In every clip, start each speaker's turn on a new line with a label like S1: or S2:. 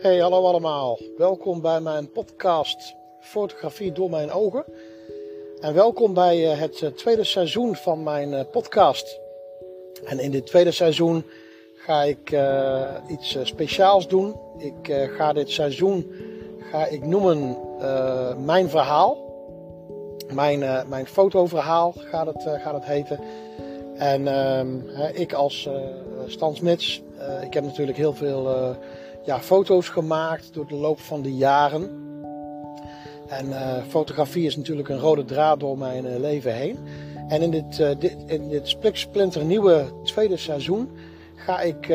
S1: Hey, hallo allemaal. Welkom bij mijn podcast Fotografie door mijn ogen. En welkom bij eh, het eh, tweede seizoen van mijn eh, podcast. En in dit tweede seizoen ga ik iets speciaals doen. Ik ga dit seizoen ga ik noemen mijn verhaal. Mijn, mijn fotoverhaal gaat het, gaat het heten. En ehm, ik als Stan Smits, ik heb natuurlijk heel veel ja, foto's gemaakt door de loop van de jaren. En uh, fotografie is natuurlijk een rode draad door mijn uh, leven heen. En in dit, uh, dit, in dit splinter nieuwe tweede seizoen ga ik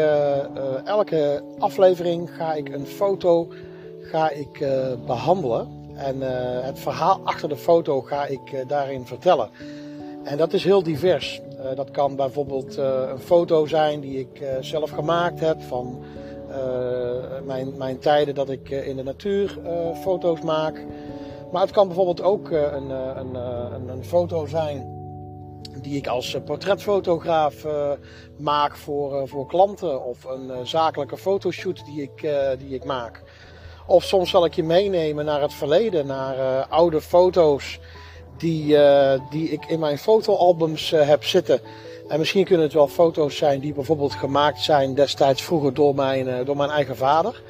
S1: elke aflevering ga ik een foto ga ik, behandelen. En het verhaal achter de foto ga ik daarin vertellen. En dat is heel divers. dat kan bijvoorbeeld een foto zijn die ik zelf gemaakt heb van eh, mijn, mijn tijden dat ik eh, in de natuur eh, foto's maak. Maar het kan bijvoorbeeld ook een, een, een, een foto zijn die ik als portretfotograaf maak voor, voor klanten. Of een zakelijke fotoshoot die ik, die ik maak. Of soms zal ik je meenemen naar het verleden, naar oude foto's die, die ik in mijn fotoalbums heb zitten. En misschien kunnen het wel foto's zijn die bijvoorbeeld gemaakt zijn destijds vroeger door mijn, eh, door mijn eigen vader.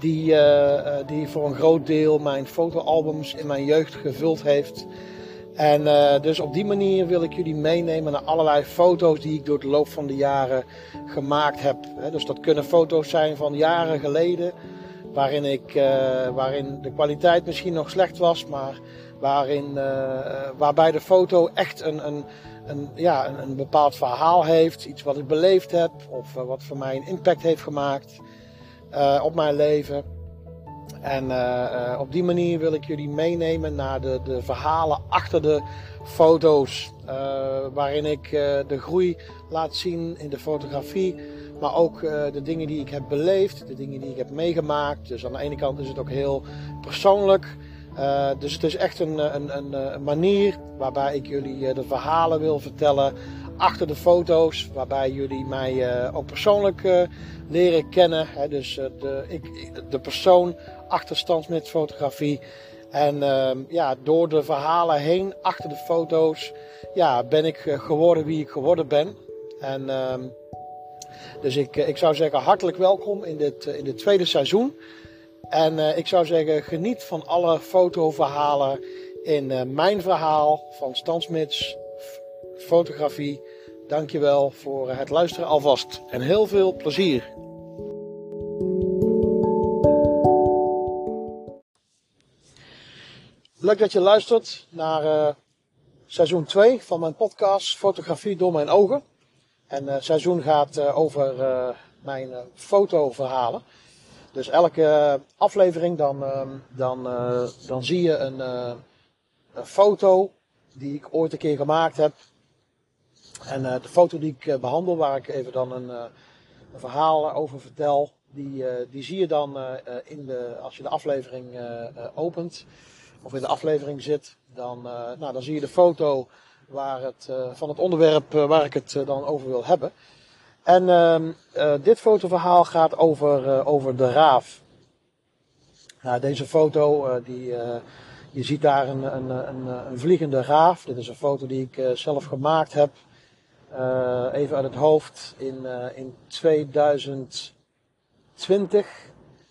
S1: Die, uh, die voor een groot deel mijn fotoalbums in mijn jeugd gevuld heeft. En dus op die manier wil ik jullie meenemen naar allerlei foto's die ik door de loop van de jaren gemaakt heb. Dus dat kunnen foto's zijn van jaren geleden, waarin, ik, waarin de kwaliteit misschien nog slecht was, maar waarin, waarbij de foto echt een, een, een, ja, een, een, bepaald verhaal heeft, iets wat ik beleefd heb of uh, wat voor mij een impact heeft gemaakt uh, op mijn leven. En uh, op die manier wil ik jullie meenemen naar de, de verhalen achter de foto's, waarin ik de groei laat zien in de fotografie, maar ook de dingen die ik heb beleefd, de dingen die ik heb meegemaakt. Dus aan de ene kant is het ook heel persoonlijk. Uh, dus het is echt een, een, een, een, manier waarbij ik jullie de verhalen wil vertellen achter de foto's. Waarbij jullie mij ook persoonlijk leren kennen. Hè, dus de, ik, de persoon achter met fotografie. En ehm, ja, door de verhalen heen, achter de foto's, ja, ben ik geworden wie ik geworden ben. En ehm, dus ik, ik zou zeggen hartelijk welkom in dit, in dit tweede seizoen. En uh, ik zou zeggen, geniet van alle fotoverhalen in uh, mijn verhaal van Stan Smits Fotografie. Dankjewel voor het luisteren alvast en heel veel plezier. Leuk dat je luistert naar seizoen 2 van mijn podcast Fotografie door mijn ogen. En het seizoen gaat over mijn fotoverhalen. Dus elke aflevering dan, ehm, dan, uh, dan zie je een, uh, een, foto die ik ooit een keer gemaakt heb. En uh, de foto die ik behandel, waar ik even dan een, een verhaal over vertel, die, die zie je dan in de, als je de aflevering opent of in de aflevering zit. Dan, nou, dan zie je de foto waar het, van het onderwerp waar ik het dan over wil hebben. En uh, uh, dit fotoverhaal gaat over, uh, over de raaf. Deze foto, uh, die, je ziet daar een, een, een, een, vliegende raaf. Dit is een foto die ik zelf gemaakt heb. even uit het hoofd in, in 2020.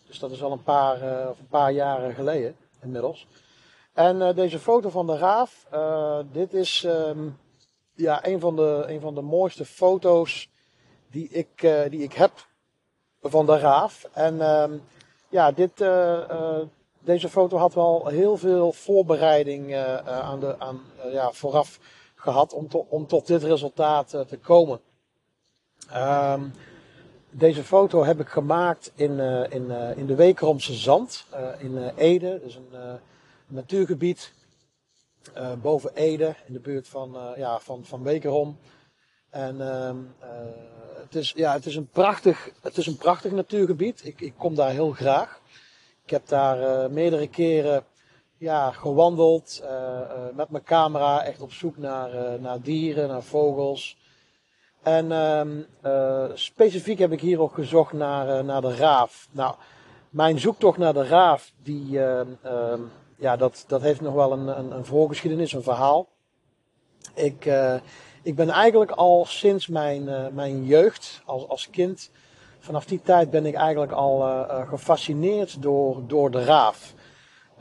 S1: Dus dat is al een paar, of een paar jaren geleden inmiddels. En deze foto van de raaf, dit is um, ja, een, van de, een van de mooiste foto's die ik, uh, die ik heb van de raaf. En uh, ja, dit, uh, deze foto had wel heel veel voorbereiding aan de, aan, ja, vooraf gehad om, om tot dit resultaat te komen. Um, deze foto heb ik gemaakt in, in, in de Wekeromse Zand in Ede. Is een natuurgebied boven Ede in de buurt van, ja, van, van Wekerom. En uh, het, is, ja, het, is een prachtig, het is een prachtig natuurgebied. Ik, ik kom daar heel graag. Ik heb daar uh, meerdere keren ja, gewandeld uh, met mijn camera, echt op zoek naar, naar dieren, naar vogels. En ehm, specifiek heb ik hier ook gezocht naar, naar de raaf. Nou, mijn zoektocht naar de raaf, die, ja, dat, dat heeft nog wel een, een, een voorgeschiedenis, een verhaal. Ik, ik ben eigenlijk al sinds mijn, mijn jeugd, als, als kind, vanaf die tijd ben ik eigenlijk al gefascineerd door, door de raaf.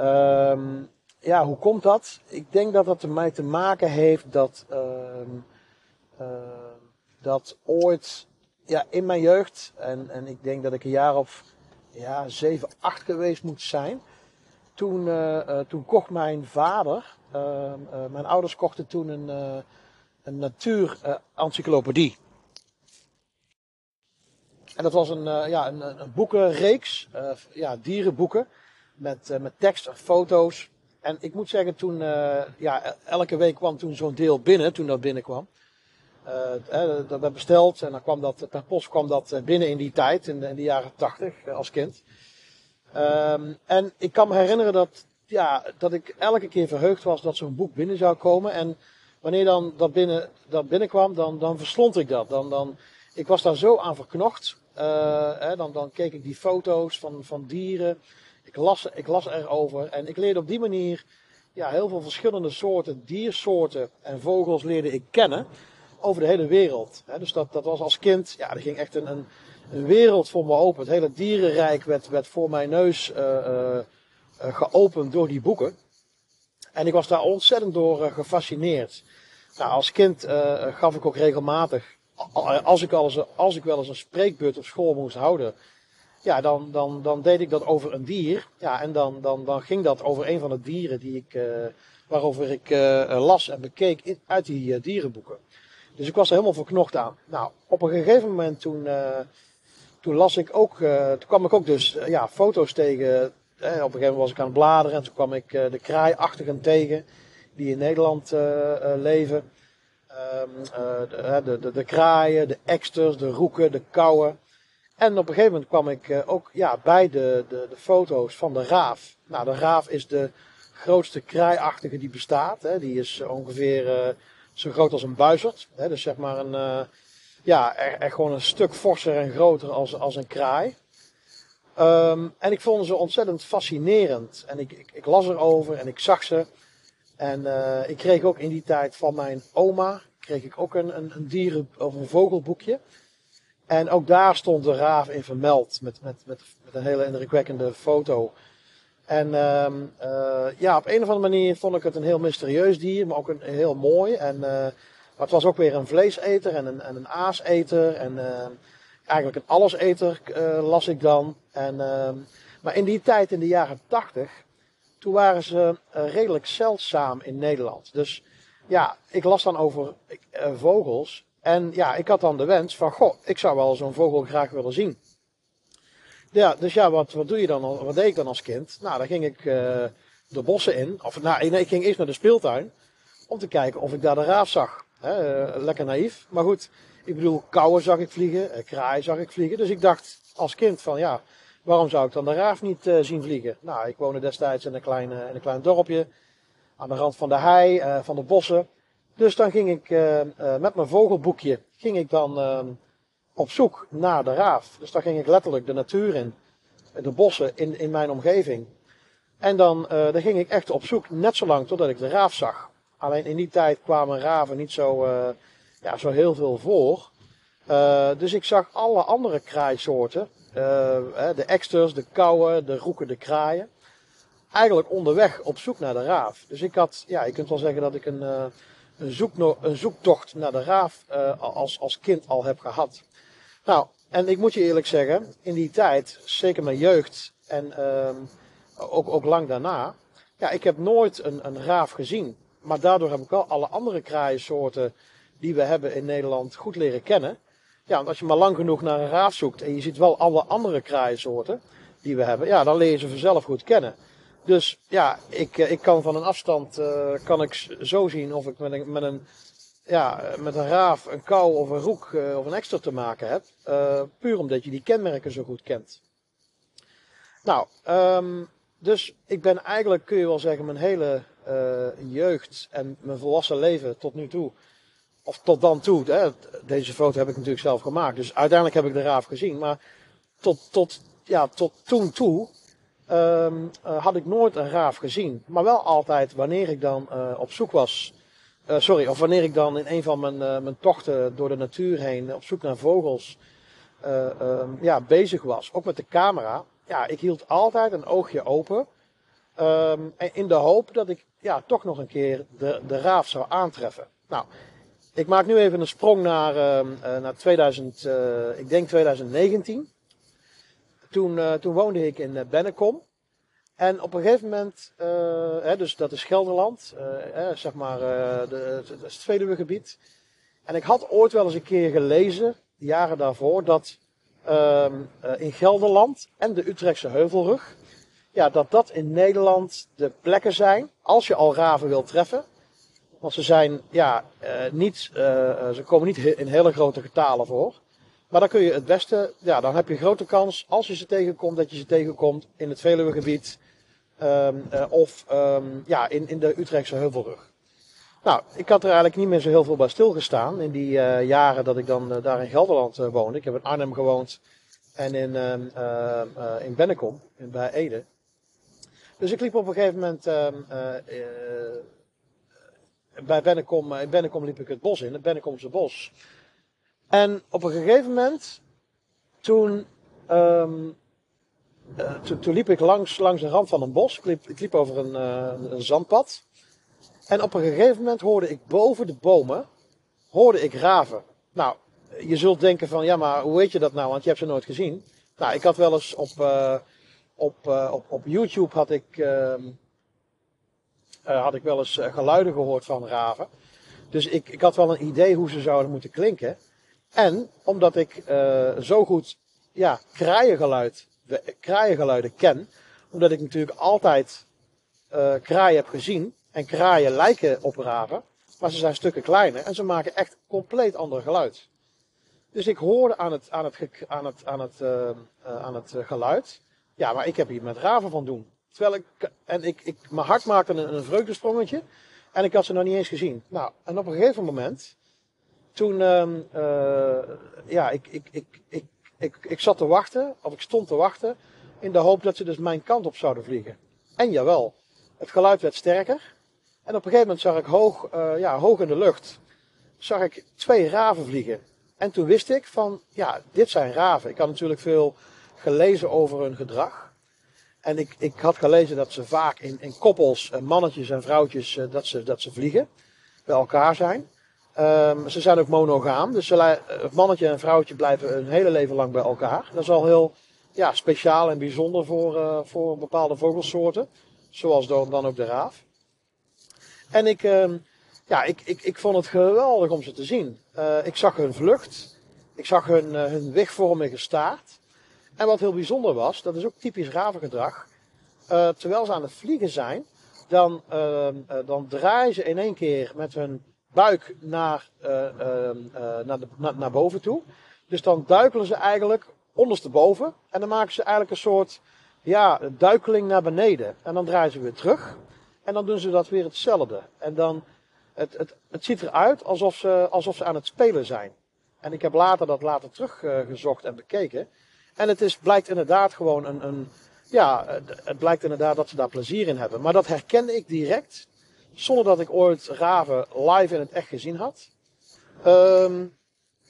S1: Um, ja, hoe komt dat? Ik denk dat dat ermee te maken heeft dat, uh, dat ooit ja, in mijn jeugd, en, en ik denk dat ik een jaar of ja, 7, 8 geweest moet zijn. Toen, toen kocht mijn vader, mijn ouders kochten toen een, een natuurencyclopedie. en dat was een, ja, een, een boekenreeks, ja, dierenboeken, met, met tekst en foto's. En ik moet zeggen, toen, ja, elke week kwam toen zo'n deel binnen, toen dat binnenkwam. Dat werd besteld en dan kwam dat, per post kwam dat binnen in die tijd, in de, jaren tachtig, als kind. Um, en ik kan me herinneren dat, ja, dat ik elke keer verheugd was dat zo'n boek binnen zou komen. En wanneer dan dat, binnen, dat binnenkwam, dan, dan verslond ik dat. Dan, dan, ik was daar zo aan verknocht. Uh, dan, dan keek ik die foto's van, van dieren. Ik las, ik las erover en ik leerde op die manier ja, heel veel verschillende soorten diersoorten en vogels leerde ik kennen over de hele wereld. dus dat, dat was als kind, ja, er ging echt een, een, wereld voor me open. Het hele dierenrijk werd, werd voor mijn neus uh, uh, geopend door die boeken. En ik was daar ontzettend door gefascineerd. Nou, als kind gaf ik ook regelmatig, als ik, al als ik wel eens een spreekbeurt op school moest houden, ja, dan, dan, dan deed ik dat over een dier. Ja, en dan, dan, ging dat over een van de dieren die ik, uh, waarover ik las en bekeek uit die dierenboeken. Dus ik was er helemaal verknocht aan. Nou, op een gegeven moment toen, toen las ik ook, toen kwam ik ook dus ja, foto's tegen. Op een gegeven moment was ik aan het bladeren en toen kwam ik de kraaiachtigen tegen die in Nederland leven. Um, de, de, de, de, kraaien, de eksters, de roeken, de kauwen. En op een gegeven moment kwam ik ook ja, bij de, de, de, foto's van de raaf. Nou, de raaf is de grootste kraaiachtige die bestaat. Die is ongeveer zo groot als een buizerd. Dus zeg maar een, ja, echt gewoon een stuk forser en groter als, als een kraai. Um, en ik vond ze ontzettend fascinerend. En ik, ik, ik, las erover en ik zag ze. En ik kreeg ook in die tijd van mijn oma kreeg ik ook een, een, een dieren- of een vogelboekje. En ook daar stond de raaf in vermeld met, met, met, een hele indrukwekkende foto. En uh, uh, ja, op een of andere manier vond ik het een heel mysterieus dier, maar ook een, heel mooi. En, uh, maar het was ook weer een vleeseter en een, en een aaseter en ehm, eigenlijk een alleseter eh, las ik dan. En, ehm, maar in die tijd, in de jaren tachtig, toen waren ze redelijk zeldzaam in Nederland. Dus ja, ik las dan over vogels en ja, ik had dan de wens van, goh, ik zou wel zo'n vogel graag willen zien. Ja, dus ja, wat, wat doe je dan? Wat deed ik dan als kind? Nou, dan ging ik de bossen in. Of nou, ik ging eerst naar de speeltuin. Om te kijken of ik daar de raaf zag. Lekker naïef. Maar goed, ik bedoel, kauwen zag ik vliegen. Uh, kraaien zag ik vliegen. Dus ik dacht als kind van, ja, waarom zou ik dan de raaf niet zien vliegen? Nou, ik woonde destijds in een klein, in een klein dorpje. Aan de rand van de hei, van de bossen. Dus dan ging ik met mijn vogelboekje ging ik dan uh, op zoek naar de raaf. Dus dan ging ik letterlijk de natuur in, de bossen in, in mijn omgeving. En dan, dan ging ik echt op zoek, net zo lang totdat ik de raaf zag. Alleen in die tijd kwamen raven niet zo, ja, zo heel veel voor. dus ik zag alle andere kraaisoorten, de eksters, de kauwen, de roeken, de kraaien. Eigenlijk onderweg op zoek naar de raaf. Dus ik had, ja, je kunt wel zeggen dat ik een een, zoek, een zoektocht naar de raaf uh, als, als kind al heb gehad. Nou, en ik moet je eerlijk zeggen, in die tijd, zeker mijn jeugd en uh, ook, ook lang daarna, ja, ik heb nooit een, een raaf gezien. Maar daardoor heb ik wel alle andere kraaiensoorten die we hebben in Nederland goed leren kennen. Ja, want als je maar lang genoeg naar een raaf zoekt en je ziet wel alle andere kraaiensoorten die we hebben, ja, dan leer je ze vanzelf goed kennen. Dus ja, ik, eh, ik kan van een afstand uh, kan ik zo zien of ik met een, met een, ja, met een raaf, een kou of een roek uh, of een extra te maken heb. Puur omdat je die kenmerken zo goed kent. Nou, um, dus ik ben eigenlijk, kun je wel zeggen, mijn hele jeugd en mijn volwassen leven tot nu toe. Of tot dan toe, hè, deze foto heb ik natuurlijk zelf gemaakt. Dus uiteindelijk heb ik de raaf gezien. Maar tot, tot ja, tot toen toe ehm, eh, had ik nooit een raaf gezien. Maar wel altijd wanneer ik dan eh, op zoek was. eh, sorry, of wanneer ik dan in een van mijn, mijn tochten door de natuur heen op zoek naar vogels eh, ehm, ja, bezig was. Ook met de camera. Ja, ik hield altijd een oogje open. ehm, in de hoop dat ik ja, toch nog een keer de, de raaf zou aantreffen. Nou, ik maak nu even een sprong naar, ehm, eh, naar 2000, eh, ik denk 2019. Toen, eh, toen woonde ik in Bennekom. En op een gegeven moment, hè, dus dat is Gelderland, zeg maar de, het, het Veluwegebied. En ik had ooit wel eens een keer gelezen, jaren daarvoor, dat ehm, eh, in Gelderland en de Utrechtse Heuvelrug, ja, dat dat in Nederland de plekken zijn, als je al raven wilt treffen. Want ze zijn, ja, eh, niet, eh, ze komen niet in hele grote getalen voor. Maar dan kun je het beste, ja, dan heb je grote kans, als je ze tegenkomt, dat je ze tegenkomt in het Veluwegebied. eh, of ehm, ja, in, in de Utrechtse Heuvelrug. Nou, ik had er eigenlijk niet meer zo heel veel bij stilgestaan in die jaren dat ik dan daar in Gelderland woonde. Ik heb in Arnhem gewoond en in, ehm, ehm, eh, in Bennekom, in, bij Ede. Dus ik liep op een gegeven moment bij Bennekom, eh, in Bennekom liep ik het bos in, het Bennekomse bos. En op een gegeven moment, toen, ehm, eh, toen, liep ik langs, langs de rand van een bos. Ik liep, ik liep over een, eh, een zandpad. En op een gegeven moment hoorde ik boven de bomen, hoorde ik raven. Nou, je zult denken van, ja maar hoe weet je dat nou, want je hebt ze nooit gezien. Nou, ik had wel eens op, op, op, op YouTube had ik, ehm, eh, had ik wel eens eh, geluiden gehoord van raven. Dus ik, ik had wel een idee hoe ze zouden moeten klinken. En omdat ik eh, zo goed ja, kraaiengeluid, kraaiengeluiden ken, omdat ik natuurlijk altijd eh, kraaien heb gezien. En kraaien lijken op raven, maar ze zijn stukken kleiner en ze maken echt compleet ander geluid. Dus ik hoorde aan het, aan het, aan het, aan het, aan het geluid, ja, maar ik heb hier met raven van doen. Terwijl ik, en ik, ik, mijn hart maakte een, een vreugdesprongetje en ik had ze nog niet eens gezien. Nou, en op een gegeven moment, toen, ehm, eh, ja, ik, ik, ik, ik, ik, ik zat te wachten, of ik stond te wachten, in de hoop dat ze dus mijn kant op zouden vliegen. En jawel, het geluid werd sterker. En op een gegeven moment zag ik hoog, eh, ja, hoog in de lucht, zag ik twee raven vliegen. En toen wist ik van, ja, dit zijn raven. Ik had natuurlijk veel gelezen over hun gedrag. En ik, ik had gelezen dat ze vaak in, in koppels, eh, mannetjes en vrouwtjes, eh, dat, ze, dat ze vliegen. Bij elkaar zijn. Ehm, ze zijn ook monogaam. Dus ze, het mannetje en vrouwtje blijven hun hele leven lang bij elkaar. Dat is al heel ja, speciaal en bijzonder voor, eh, voor bepaalde vogelsoorten. Zoals dan, ook de raaf. En ik, ehm, ja, ik, ik, ik vond het geweldig om ze te zien. Eh, ik zag hun vlucht. Ik zag hun, eh, hun wigvormige staart. En wat heel bijzonder was, dat is ook typisch ravengedrag. Eh, terwijl ze aan het vliegen zijn, dan, eh, dan draaien ze in één keer met hun buik naar, eh, ehm, eh, naar, naar boven toe. Dus dan duikelen ze eigenlijk ondersteboven. En dan maken ze eigenlijk een soort ja, duikeling naar beneden. En dan draaien ze weer terug. En dan doen ze dat weer hetzelfde. En dan, het, het, het ziet eruit alsof ze, alsof ze aan het spelen zijn. En ik heb later dat later teruggezocht en bekeken. En het is, blijkt inderdaad gewoon een, een ja, het- blijkt inderdaad dat ze daar plezier in hebben. Maar dat herkende ik direct, zonder dat ik ooit raven live in het echt gezien had. Ehm,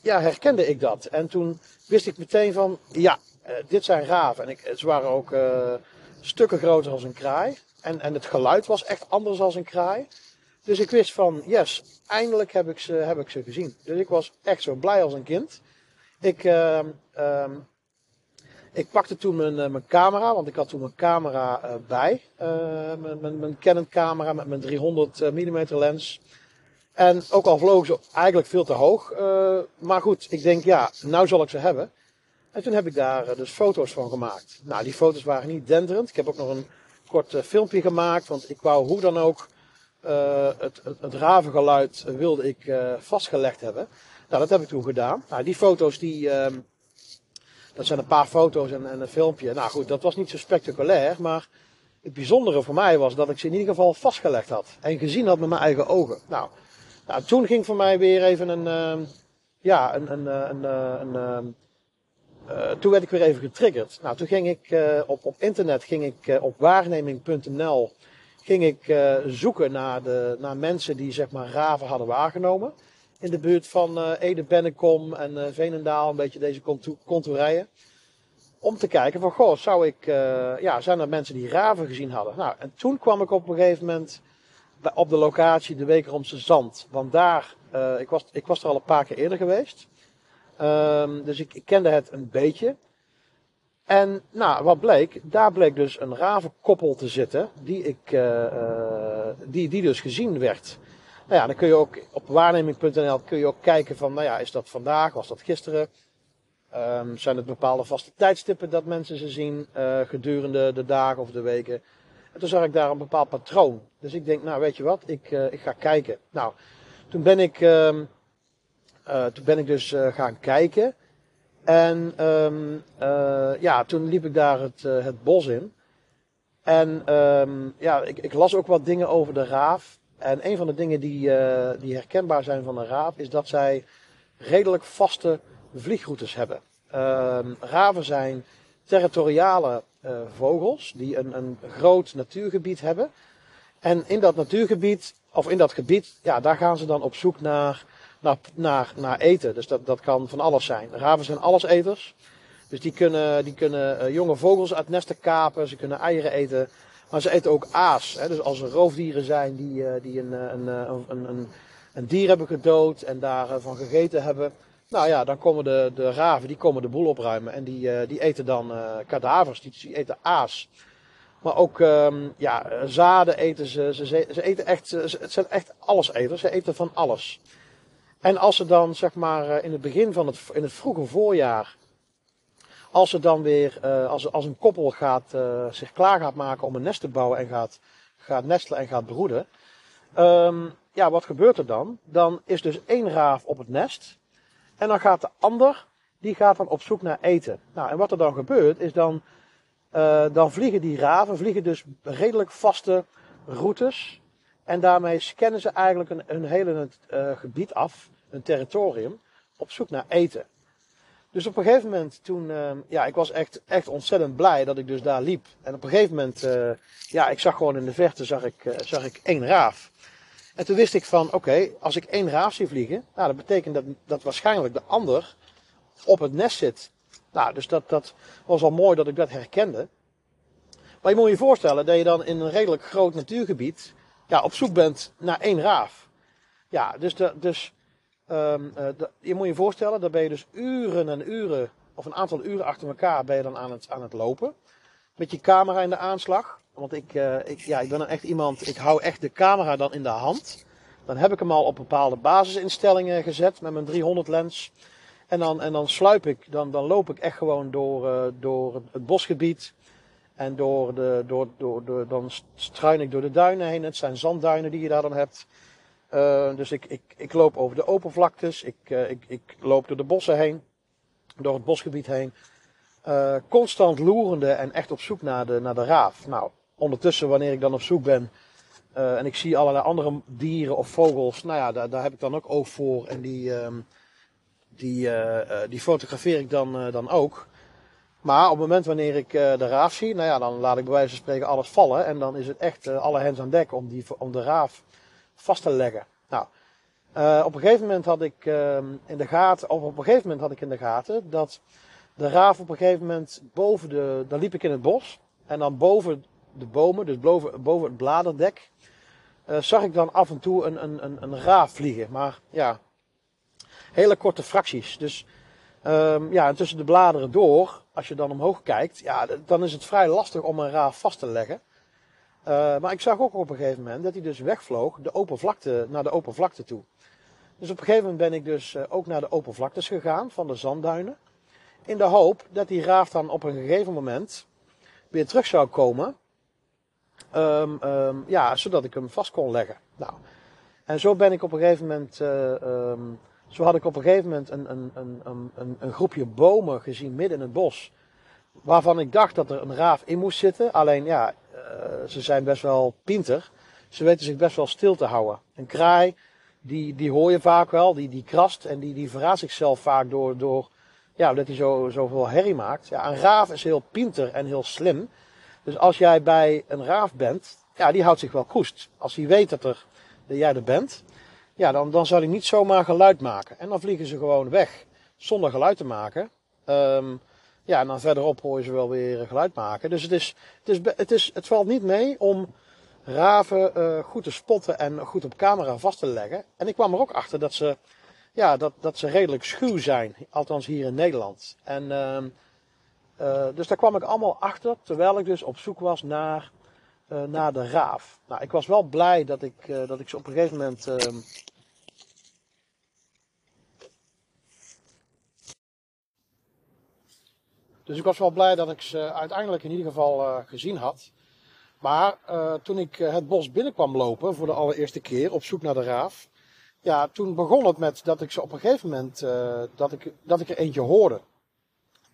S1: ja, herkende ik dat. En toen wist ik meteen van, ja, eh, dit zijn raven. En ik, ze waren ook eh, stukken groter als een kraai. En, en het geluid was echt anders als een kraai. Dus ik wist van, yes, eindelijk heb ik ze, heb ik ze gezien. Dus ik was echt zo blij als een kind. Ik, ehm, ik pakte toen mijn, eh, mijn camera, want ik had toen mijn camera eh, bij. Eh, mijn, mijn, mijn Canon camera met mijn 300 mm lens. En ook al vlogen ze eigenlijk veel te hoog. maar goed, ik denk ja, nou zal ik ze hebben. En toen heb ik daar dus foto's van gemaakt. Nou, die foto's waren niet denderend. Ik heb ook nog een kort filmpje gemaakt. Want ik wou hoe dan ook eh, het, het, ravengeluid wilde ik eh, vastgelegd hebben. Nou, dat heb ik toen gedaan. Nou, die foto's die... ehm, dat zijn een paar foto's en, en een filmpje. Nou goed, dat was niet zo spectaculair. Maar het bijzondere voor mij was dat ik ze in ieder geval vastgelegd had. En gezien had met mijn eigen ogen. Nou, nou toen ging voor mij weer even een... ehm, ja, een, een, eh, een, eh, een, ehm, toen werd ik weer even getriggerd. Nou, toen ging ik op, op internet, ging ik op waarneming.nl, ging ik zoeken naar, de, naar mensen die zeg maar raven hadden waargenomen. In de buurt van Ede, Bennekom en Veenendaal, een beetje deze contourijen om te kijken van, goh, zou ik, uh, ja, zijn er mensen die raven gezien hadden? Nou, en toen kwam ik op een gegeven moment op de locatie de Wekeromse Zand. Want daar, uh, ik, was, ik was er al een paar keer eerder geweest. Um, dus ik, kende het een beetje. En nou, wat bleek? Daar bleek dus een ravenkoppel te zitten, die, ik, uh, die, die dus gezien werd. Nou ja, dan kun je ook op waarneming.nl kun je ook kijken van, nou ja, is dat vandaag, was dat gisteren? Um, zijn het bepaalde vaste tijdstippen dat mensen ze zien uh, gedurende de dagen of de weken? En toen zag ik daar een bepaald patroon. Dus ik denk, nou weet je wat, ik, uh, ik ga kijken. Nou, toen ben ik, um, uh, toen ben ik dus gaan kijken. En um, ja, toen liep ik daar het, het bos in. En ja, ik, ik, las ook wat dingen over de raaf. En een van de dingen die, die herkenbaar zijn van een raaf is dat zij redelijk vaste vliegroutes hebben. Uh, raven zijn territoriale uh, vogels die een, een groot natuurgebied hebben. En in dat natuurgebied, of in dat gebied, ja, daar gaan ze dan op zoek naar, naar, naar, naar eten. Dus dat, dat kan van alles zijn. Raven zijn alleseters. Dus die kunnen, die kunnen uh, jonge vogels uit nesten kapen, ze kunnen eieren eten. Maar ze eten ook aas. Hè? Dus als er roofdieren zijn die, uh, die een, een, een, een, een dier hebben gedood en daarvan gegeten hebben, nou ja, dan komen de, de raven, die komen de boel opruimen. En die, die eten dan kadavers, die, eten aas. Maar ook um, ja, zaden eten ze. Ze, ze eten echt, ze, het zijn echt alleseters. Ze eten van alles. En als ze dan, zeg maar, eh, in het begin van het, in het vroege voorjaar. Als ze dan weer, uh, als, als een koppel gaat, uh, zich klaar gaat maken om een nest te bouwen en gaat, gaat nestelen en gaat broeden. Um, ja, wat gebeurt er dan? Dan is dus één raaf op het nest. En dan gaat de ander, die gaat dan op zoek naar eten. Nou, en wat er dan gebeurt, is dan, uh, dan vliegen die raven, vliegen dus redelijk vaste routes. En daarmee scannen ze eigenlijk een, een hele gebied af, een territorium, op zoek naar eten. Dus op een gegeven moment toen, uh, ja, ik was echt, echt ontzettend blij dat ik dus daar liep. En op een gegeven moment, uh, ja, ik zag gewoon in de verte, zag ik, uh, zag ik één raaf. En toen wist ik van, oké, als ik één raaf zie vliegen, nou, dat betekent dat, dat waarschijnlijk de ander op het nest zit. Nou, dus dat, dat was al mooi dat ik dat herkende. Maar je moet je voorstellen dat je dan in een redelijk groot natuurgebied ja, op zoek bent naar één raaf. Ja, dus, de, dus um, de, je moet je voorstellen, dat ben je dus uren en uren, of een aantal uren achter elkaar, ben je dan aan het, aan het lopen. Met je camera in de aanslag. Want ik, uh, ik, ja, ik ben dan echt iemand, ik hou echt de camera dan in de hand. Dan heb ik hem al op bepaalde basisinstellingen gezet met mijn 300 lens. En dan, en dan sluip ik, dan, dan loop ik echt gewoon door, uh, door het bosgebied. En door de, door, door, door, dan struin ik door de duinen heen. Het zijn zandduinen die je daar dan hebt. Uh, dus ik, ik, ik loop over de open vlaktes. Ik, uh, ik, ik loop door de bossen heen. Door het bosgebied heen. Uh, constant loerende en echt op zoek naar de, naar de raaf. Nou, ondertussen, wanneer ik dan op zoek ben en ik zie allerlei andere dieren of vogels, nou ja, daar, daar heb ik dan ook oog voor en die, uh, die, die fotografeer ik dan, dan ook. Maar op het moment wanneer ik de raaf zie, nou ja, dan laat ik bij wijze van spreken alles vallen en dan is het echt alle hens aan dek om, die, om de raaf vast te leggen. Nou, op een gegeven moment had ik ehm, in de gaten, of op een gegeven moment had ik in de gaten dat de raaf op een gegeven moment boven de, dan liep ik in het bos en dan boven de bomen, dus boven, boven het bladerdek, uh, zag ik dan af en toe een, een, een, een raaf vliegen. Maar ja, hele korte fracties. Dus um, ja, tussen de bladeren door, als je dan omhoog kijkt, ja, dan is het vrij lastig om een raaf vast te leggen. Uh, maar ik zag ook op een gegeven moment dat hij dus wegvloog de open vlakte, naar de open vlakte toe. Dus op een gegeven moment ben ik dus uh, ook naar de open vlaktes gegaan van de zandduinen. In de hoop dat die raaf dan op een gegeven moment weer terug zou komen Um, um, ja, zodat ik hem vast kon leggen. Nou, en zo ben ik op een gegeven moment, uh, um, zo had ik op een gegeven moment een, een, een, een, groepje bomen gezien midden in het bos. Waarvan ik dacht dat er een raaf in moest zitten. Alleen ja, ze zijn best wel pinter. Ze weten zich best wel stil te houden. Een kraai, die, die hoor je vaak wel, die, die krast en die, die verraadt zichzelf vaak door, door Ja, omdat hij zo, zoveel herrie maakt. Ja, een raaf is heel pinter en heel slim. Dus als jij bij een raaf bent, ja, die houdt zich wel koest. Als hij weet dat, er, dat jij er bent, ja, dan, dan zal hij niet zomaar geluid maken. En dan vliegen ze gewoon weg, zonder geluid te maken. Um, ja, en dan verderop hoor je ze wel weer geluid maken. Dus het, is, het, is, het, is, het valt niet mee om raven uh, goed te spotten en goed op camera vast te leggen. En ik kwam er ook achter dat ze, ja, dat, dat ze redelijk schuw zijn. Althans hier in Nederland. En, uh, uh, dus daar kwam ik allemaal achter, terwijl ik dus op zoek was naar, naar de raaf. Nou, ik was wel blij dat ik, dat ik ze op een gegeven moment Dus ik was wel blij dat ik ze uiteindelijk in ieder geval uh, gezien had. Maar uh, toen ik eh, het bos binnenkwam lopen voor de allereerste keer op zoek naar de raaf. Ja, toen begon het met dat ik ze op een gegeven moment, uh, dat, ik, dat ik er eentje hoorde.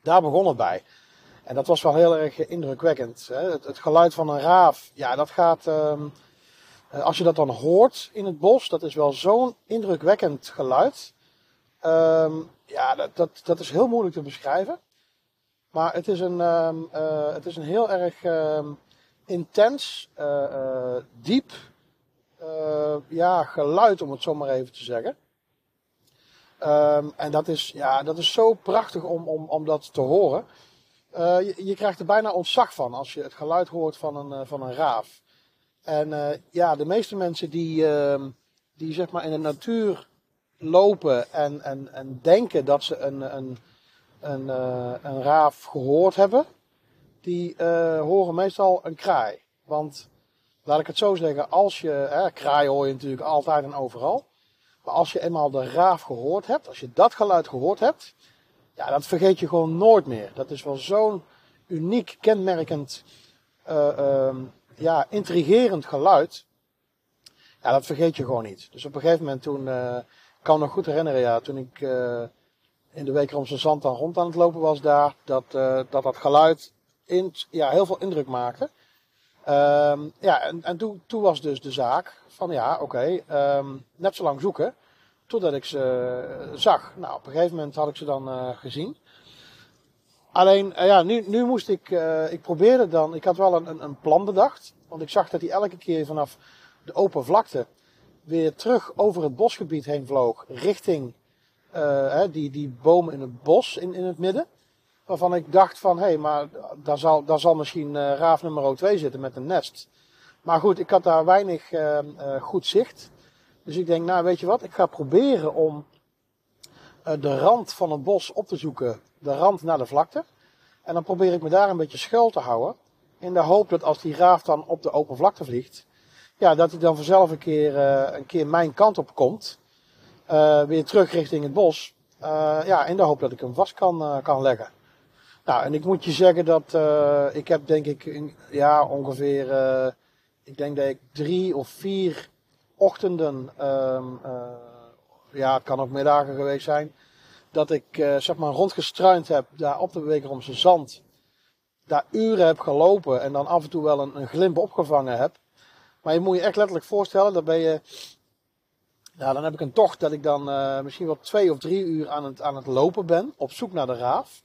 S1: Daar begon het bij. En dat was wel heel erg indrukwekkend. Hè? Het, geluid van een raaf, ja, dat gaat. Uh, als je dat dan hoort in het bos, dat is wel zo'n indrukwekkend geluid. Uh, ja, dat, dat, dat is heel moeilijk te beschrijven. Maar het is een, um, uh, het is een heel erg um, intens, uh, uh, diep ja, geluid, om het zo maar even te zeggen. Um, en dat is, ja, dat is zo prachtig om, om, om dat te horen. Je, je, krijgt er bijna ontzag van als je het geluid hoort van een, van een raaf. En ja, de meeste mensen die, die zeg maar in de natuur lopen en, en, en denken dat ze een, een een, uh, een raaf gehoord hebben, die uh, horen meestal een kraai. Want, laat ik het zo zeggen, als je, hè, kraai hoor je natuurlijk altijd en overal. Maar als je eenmaal de raaf gehoord hebt, als je dat geluid gehoord hebt, ja, dat vergeet je gewoon nooit meer. Dat is wel zo'n uniek, kenmerkend, uh, ja, intrigerend geluid. Ja, dat vergeet je gewoon niet. Dus op een gegeven moment toen, ik kan me nog goed herinneren, ja, toen ik in de Wekeromse Zand dan rond aan het lopen was daar, dat uh, dat, dat geluid in, ja, heel veel indruk maakte. Um, ja, en, en toen, toen was dus de zaak van ja, oké, um, net zo lang zoeken totdat ik ze uh, zag. Nou, op een gegeven moment had ik ze dan uh, gezien. Alleen, ja, nu, nu moest ik, ik probeerde dan, ik had wel een, een plan bedacht. Want ik zag dat hij elke keer vanaf de open vlakte weer terug over het bosgebied heen vloog richting uh, die, die boom in het bos in, in het midden. Waarvan ik dacht van, hé, hey, maar daar zal, daar zal misschien uh, raaf nummer 2 zitten met een nest. Maar goed, ik had daar weinig uh, goed zicht. Dus ik denk, nou weet je wat, ik ga proberen om de rand van het bos op te zoeken. De rand naar de vlakte. En dan probeer ik me daar een beetje schuil te houden. In de hoop dat als die raaf dan op de open vlakte vliegt. Ja, dat hij dan vanzelf een keer, een keer mijn kant op komt. Uh, weer terug richting het bos. Uh, ja, in de hoop dat ik hem vast kan, uh, kan leggen. Nou, en ik moet je zeggen dat ik heb denk ik, ja, ongeveer, ik denk dat ik drie of vier ochtenden, um, ja, het kan ook middagen geweest zijn, dat ik zeg maar rondgestruind heb daar op de Wekeromse Zand. Daar uren heb gelopen en dan af en toe wel een, een glimp opgevangen heb. Maar je moet je echt letterlijk voorstellen, dan ben je nou, dan heb ik een tocht dat ik dan uh, misschien wel twee of drie uur aan het, aan het lopen ben, op zoek naar de raaf.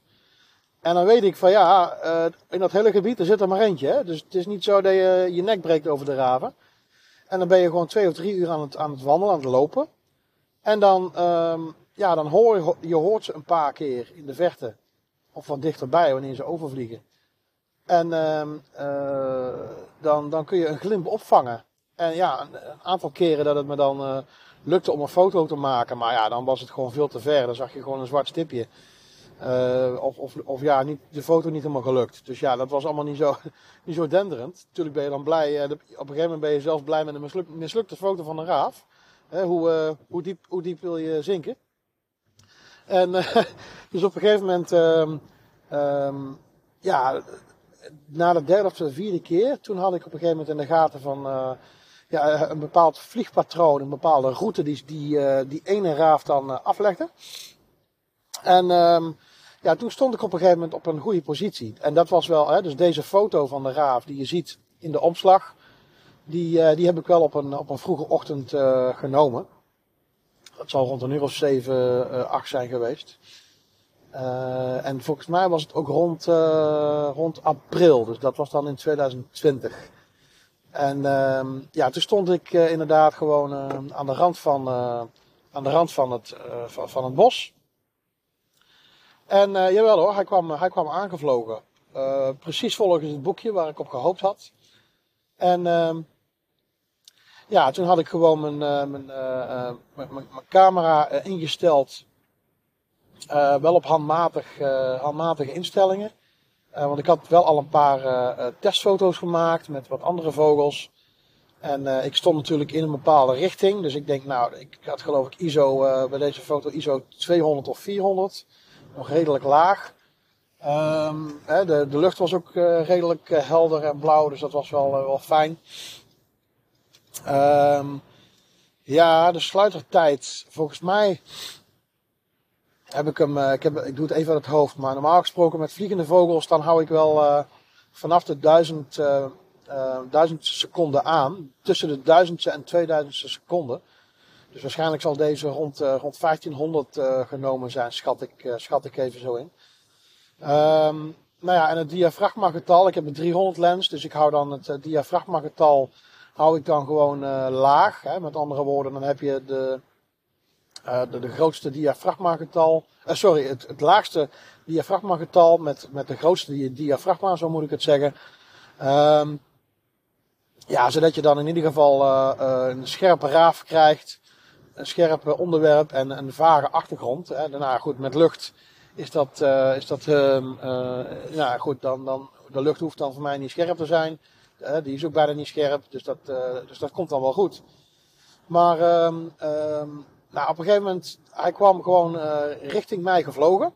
S1: En dan weet ik van ja, uh, in dat hele gebied er zit er maar eentje. Hè? Dus het is niet zo dat je je nek breekt over de raven. En dan ben je gewoon twee of drie uur aan het, aan het wandelen, aan het lopen. En dan, um, ja, dan hoor je, je hoort ze een paar keer in de verte. Of wat dichterbij wanneer ze overvliegen. En um, dan, dan kun je een glimp opvangen. En ja, een aantal keren dat het me dan lukte om een foto te maken. Maar ja, dan was het gewoon veel te ver. Dan zag je gewoon een zwart stipje. Uh, of, of, of ja, niet, de foto niet helemaal gelukt. Dus ja, dat was allemaal niet zo, niet zo denderend. Natuurlijk ben je dan blij. Uh, op een gegeven moment ben je zelfs blij met een misluk, mislukte foto van een raaf. Hoe, uh, hoe, diep, hoe diep wil je zinken? En dus op een gegeven moment, um, um, ja, na de derde of de vierde keer, toen had ik op een gegeven moment in de gaten van ja, eh, een bepaald vliegpatroon, een bepaalde route die die, uh, die ene raaf dan uh, aflegde. En um, ja, toen stond ik op een gegeven moment op een goede positie. En dat was wel, hè, dus deze foto van de raaf die je ziet in de omslag, die, uh, die heb ik wel op een, op een vroege ochtend genomen. Dat zal rond een uur of zeven, acht zijn geweest. en volgens mij was het ook rond, rond april, dus dat was dan in 2020. En ehm, ja, toen stond ik inderdaad gewoon aan de rand van, aan de rand van, het, van, van het bos. En jawel hoor, hij kwam, hij kwam aangevlogen. Precies volgens het boekje waar ik op gehoopt had. En uh, ja, toen had ik gewoon mijn, mijn, mijn, mijn, camera ingesteld. wel op handmatig, handmatige instellingen. Want ik had wel al een paar testfoto's gemaakt met wat andere vogels. En ik stond natuurlijk in een bepaalde richting. Dus ik denk, nou, ik had geloof ik ISO bij deze foto ISO 200 of 400 nog redelijk laag. Um, hè, de, de lucht was ook redelijk helder en blauw, dus dat was wel, wel fijn. Um, ja, de sluitertijd. Volgens mij heb ik hem, ik, heb, ik doe het even uit het hoofd, maar normaal gesproken met vliegende vogels, dan hou ik wel vanaf de 1000, 1000 seconden aan. Tussen de 1000 en 2000 seconden. Dus waarschijnlijk zal deze rond, rond 1500 uh, eh, genomen zijn, schat ik, schat ik even zo in. Um, nou ja, en het diafragmagetal, ik heb een 300 lens, dus ik hou dan het diafragmagetal hou ik dan gewoon laag. Hè? Met andere woorden, dan heb je de, de, de, grootste diafragmagetal, sorry, het, het laagste diafragmagetal met, met de grootste diafragma, zo moet ik het zeggen. Um, ja, zodat je dan in ieder geval een scherpe raaf krijgt een scherp onderwerp en een vage achtergrond. Daarna goed, met lucht is dat, uh, is dat uh, uh, ja goed, dan, dan, de lucht hoeft dan voor mij niet scherp te zijn. die is ook bijna niet scherp, dus dat, dus dat komt dan wel goed. Maar um, nou, op een gegeven moment, hij kwam gewoon richting mij gevlogen.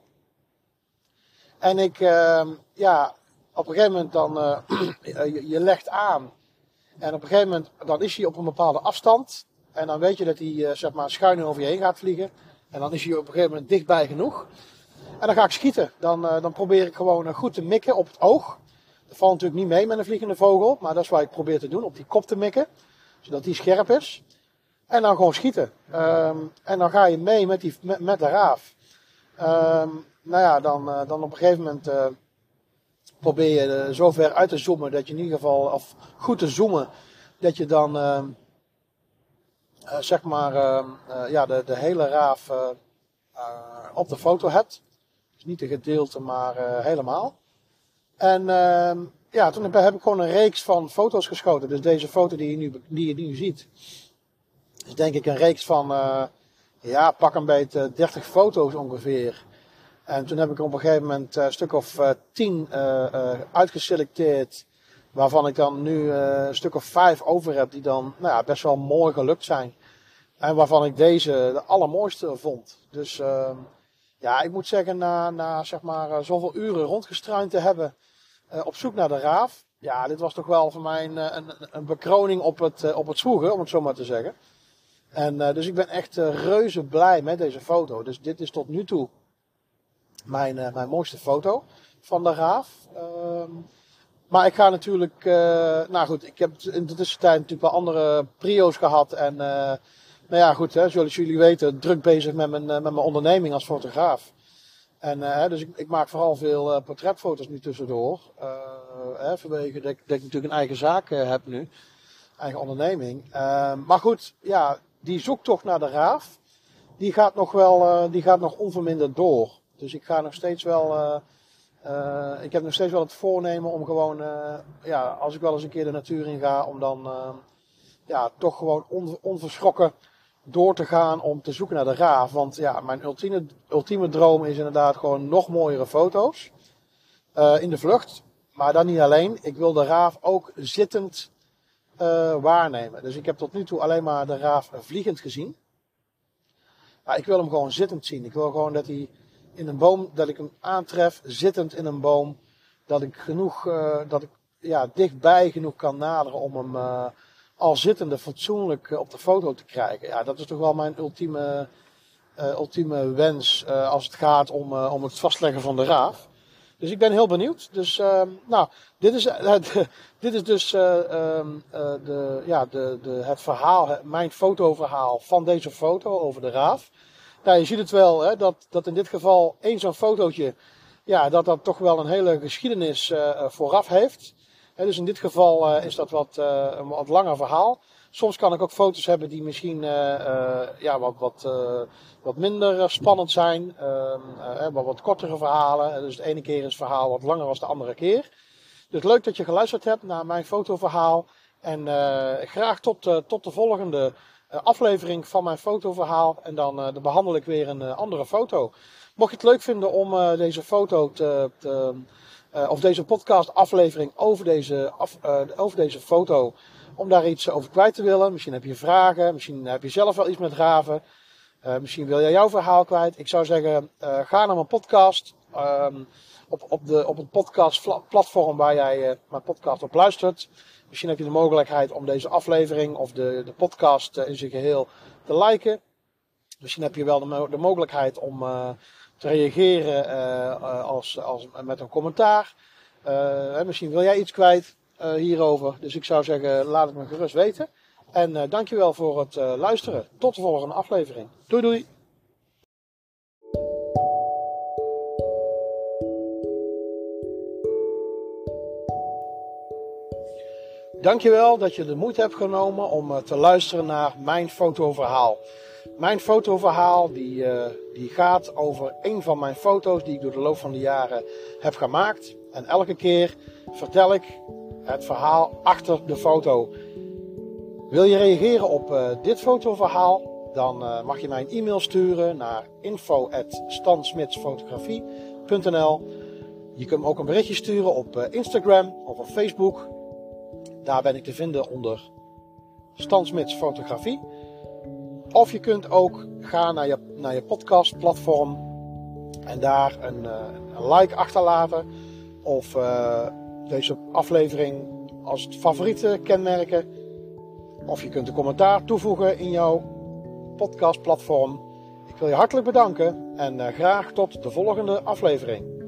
S1: En ik, ehm, ja, op een gegeven moment dan, je, je legt aan. En op een gegeven moment, dan is hij op een bepaalde afstand. En dan weet je dat hij zeg maar schuin over je heen gaat vliegen. En dan is hij op een gegeven moment dichtbij genoeg. En dan ga ik schieten. Dan, dan probeer ik gewoon goed te mikken op het oog. Dat valt natuurlijk niet mee met een vliegende vogel. Maar dat is wat ik probeer te doen. Op die kop te mikken. Zodat die scherp is. En dan gewoon schieten. Um, en dan ga je mee met, die, met, de raaf. Um, nou ja, dan, dan op een gegeven moment probeer je zo ver uit te zoomen. Dat je in ieder geval, of goed te zoomen. Dat je dan ehm, uh, zeg maar ja, de, de hele raaf op de foto hebt. Dus niet de gedeelte, maar helemaal. En ehm, ja, toen heb ik gewoon een reeks van foto's geschoten. Dus deze foto die je nu, die je nu ziet, is denk ik een reeks van, ja, pak een beetje 30 foto's ongeveer. En toen heb ik op een gegeven moment een stuk of tien uitgeselecteerd Waarvan ik dan nu een stuk of vijf over heb die dan nou ja, best wel mooi gelukt zijn. En waarvan ik deze de allermooiste vond. Dus uh, ja, ik moet zeggen, na, na zeg maar eh, zoveel uren rondgestruind te hebben op zoek naar de raaf. Ja, dit was toch wel voor mij een, een, een bekroning op het, op het zwoegen, om het zo maar te zeggen. En dus ik ben echt reuze blij met deze foto. Dus dit is tot nu toe mijn, mijn mooiste foto van de raaf. Ehm, maar ik ga natuurlijk, uh, nou goed, ik heb in de tussentijd natuurlijk wel andere prio's gehad. En uh, nou ja, goed, hè, zoals jullie weten, druk bezig met mijn, uh, met mijn onderneming als fotograaf. En dus ik, ik, maak vooral veel portretfoto's nu tussendoor. Hè, vanwege dat ik, dat ik, natuurlijk een eigen zaak heb nu. Eigen onderneming. maar goed, ja, die zoektocht naar de raaf, die gaat nog wel, die gaat nog onverminderd door. Dus ik ga nog steeds wel uh, ik heb nog steeds wel het voornemen om gewoon, ja, als ik wel eens een keer de natuur in ga, om dan ja, toch gewoon on, onverschrokken door te gaan om te zoeken naar de raaf. Want ja, mijn ultieme, ultieme droom is inderdaad gewoon nog mooiere foto's in de vlucht. Maar dan niet alleen. Ik wil de raaf ook zittend waarnemen. Dus ik heb tot nu toe alleen maar de raaf vliegend gezien. Maar ik wil hem gewoon zittend zien. Ik wil gewoon dat hij in een boom, dat ik hem aantref, zittend in een boom. Dat ik genoeg, uh, dat ik ja, dichtbij genoeg kan naderen om hem uh, al zittende fatsoenlijk op de foto te krijgen. Ja, dat is toch wel mijn ultieme, ultieme wens als het gaat om, om het vastleggen van de raaf. Dus ik ben heel benieuwd. Dus, uh, nou, dit is, uh, dit is dus uh, de, ja, de, de, het verhaal, mijn fotoverhaal van deze foto over de raaf. Nou, je ziet het wel, hè, dat, dat in dit geval één zo'n fotootje, ja, dat dat toch wel een hele geschiedenis vooraf heeft. dus in dit geval is dat wat, een wat langer verhaal. Soms kan ik ook foto's hebben die misschien ja, wat, wat, wat minder spannend zijn. Ehm, wat, wat kortere verhalen. Dus de ene keer is het verhaal wat langer dan de andere keer. Dus leuk dat je geluisterd hebt naar mijn fotoverhaal. En graag tot, tot de volgende eh, aflevering van mijn fotoverhaal. En dan, dan behandel ik weer een andere foto. Mocht je het leuk vinden om deze foto te, te of deze podcast aflevering over deze, af, over deze foto, om daar iets over kwijt te willen. Misschien heb je vragen, misschien heb je zelf wel iets met raven. misschien wil jij jouw verhaal kwijt. Ik zou zeggen, ga naar mijn podcast. Um, op, op, de, op het podcastplatform waar jij mijn podcast op luistert. Misschien heb je de mogelijkheid om deze aflevering of de, de podcast eh, in zijn geheel te liken. Misschien heb je wel de, de mogelijkheid om te reageren als, als, met een commentaar. Misschien wil jij iets kwijt hierover. Dus ik zou zeggen, laat het me gerust weten. En dankjewel voor het luisteren. Tot de volgende aflevering. Doei doei! Dankjewel dat je de moeite hebt genomen om eh, te luisteren naar mijn fotoverhaal. Mijn fotoverhaal die, die gaat over een van mijn foto's die ik door de loop van de jaren heb gemaakt. En elke keer vertel ik het verhaal achter de foto. Wil je reageren op uh, dit fotoverhaal? Dan mag je mij een e-mail sturen naar info.stansmitsfotografie.nl Je kunt me ook een berichtje sturen op Instagram of op Facebook. Daar ben ik te vinden onder Stansmits Fotografie. Of je kunt ook gaan naar je, naar je podcastplatform en daar een, eh, een like achterlaten. Of deze aflevering als het favoriete kenmerken. Of je kunt een commentaar toevoegen in jouw podcastplatform. Ik wil je hartelijk bedanken en uh, graag tot de volgende aflevering.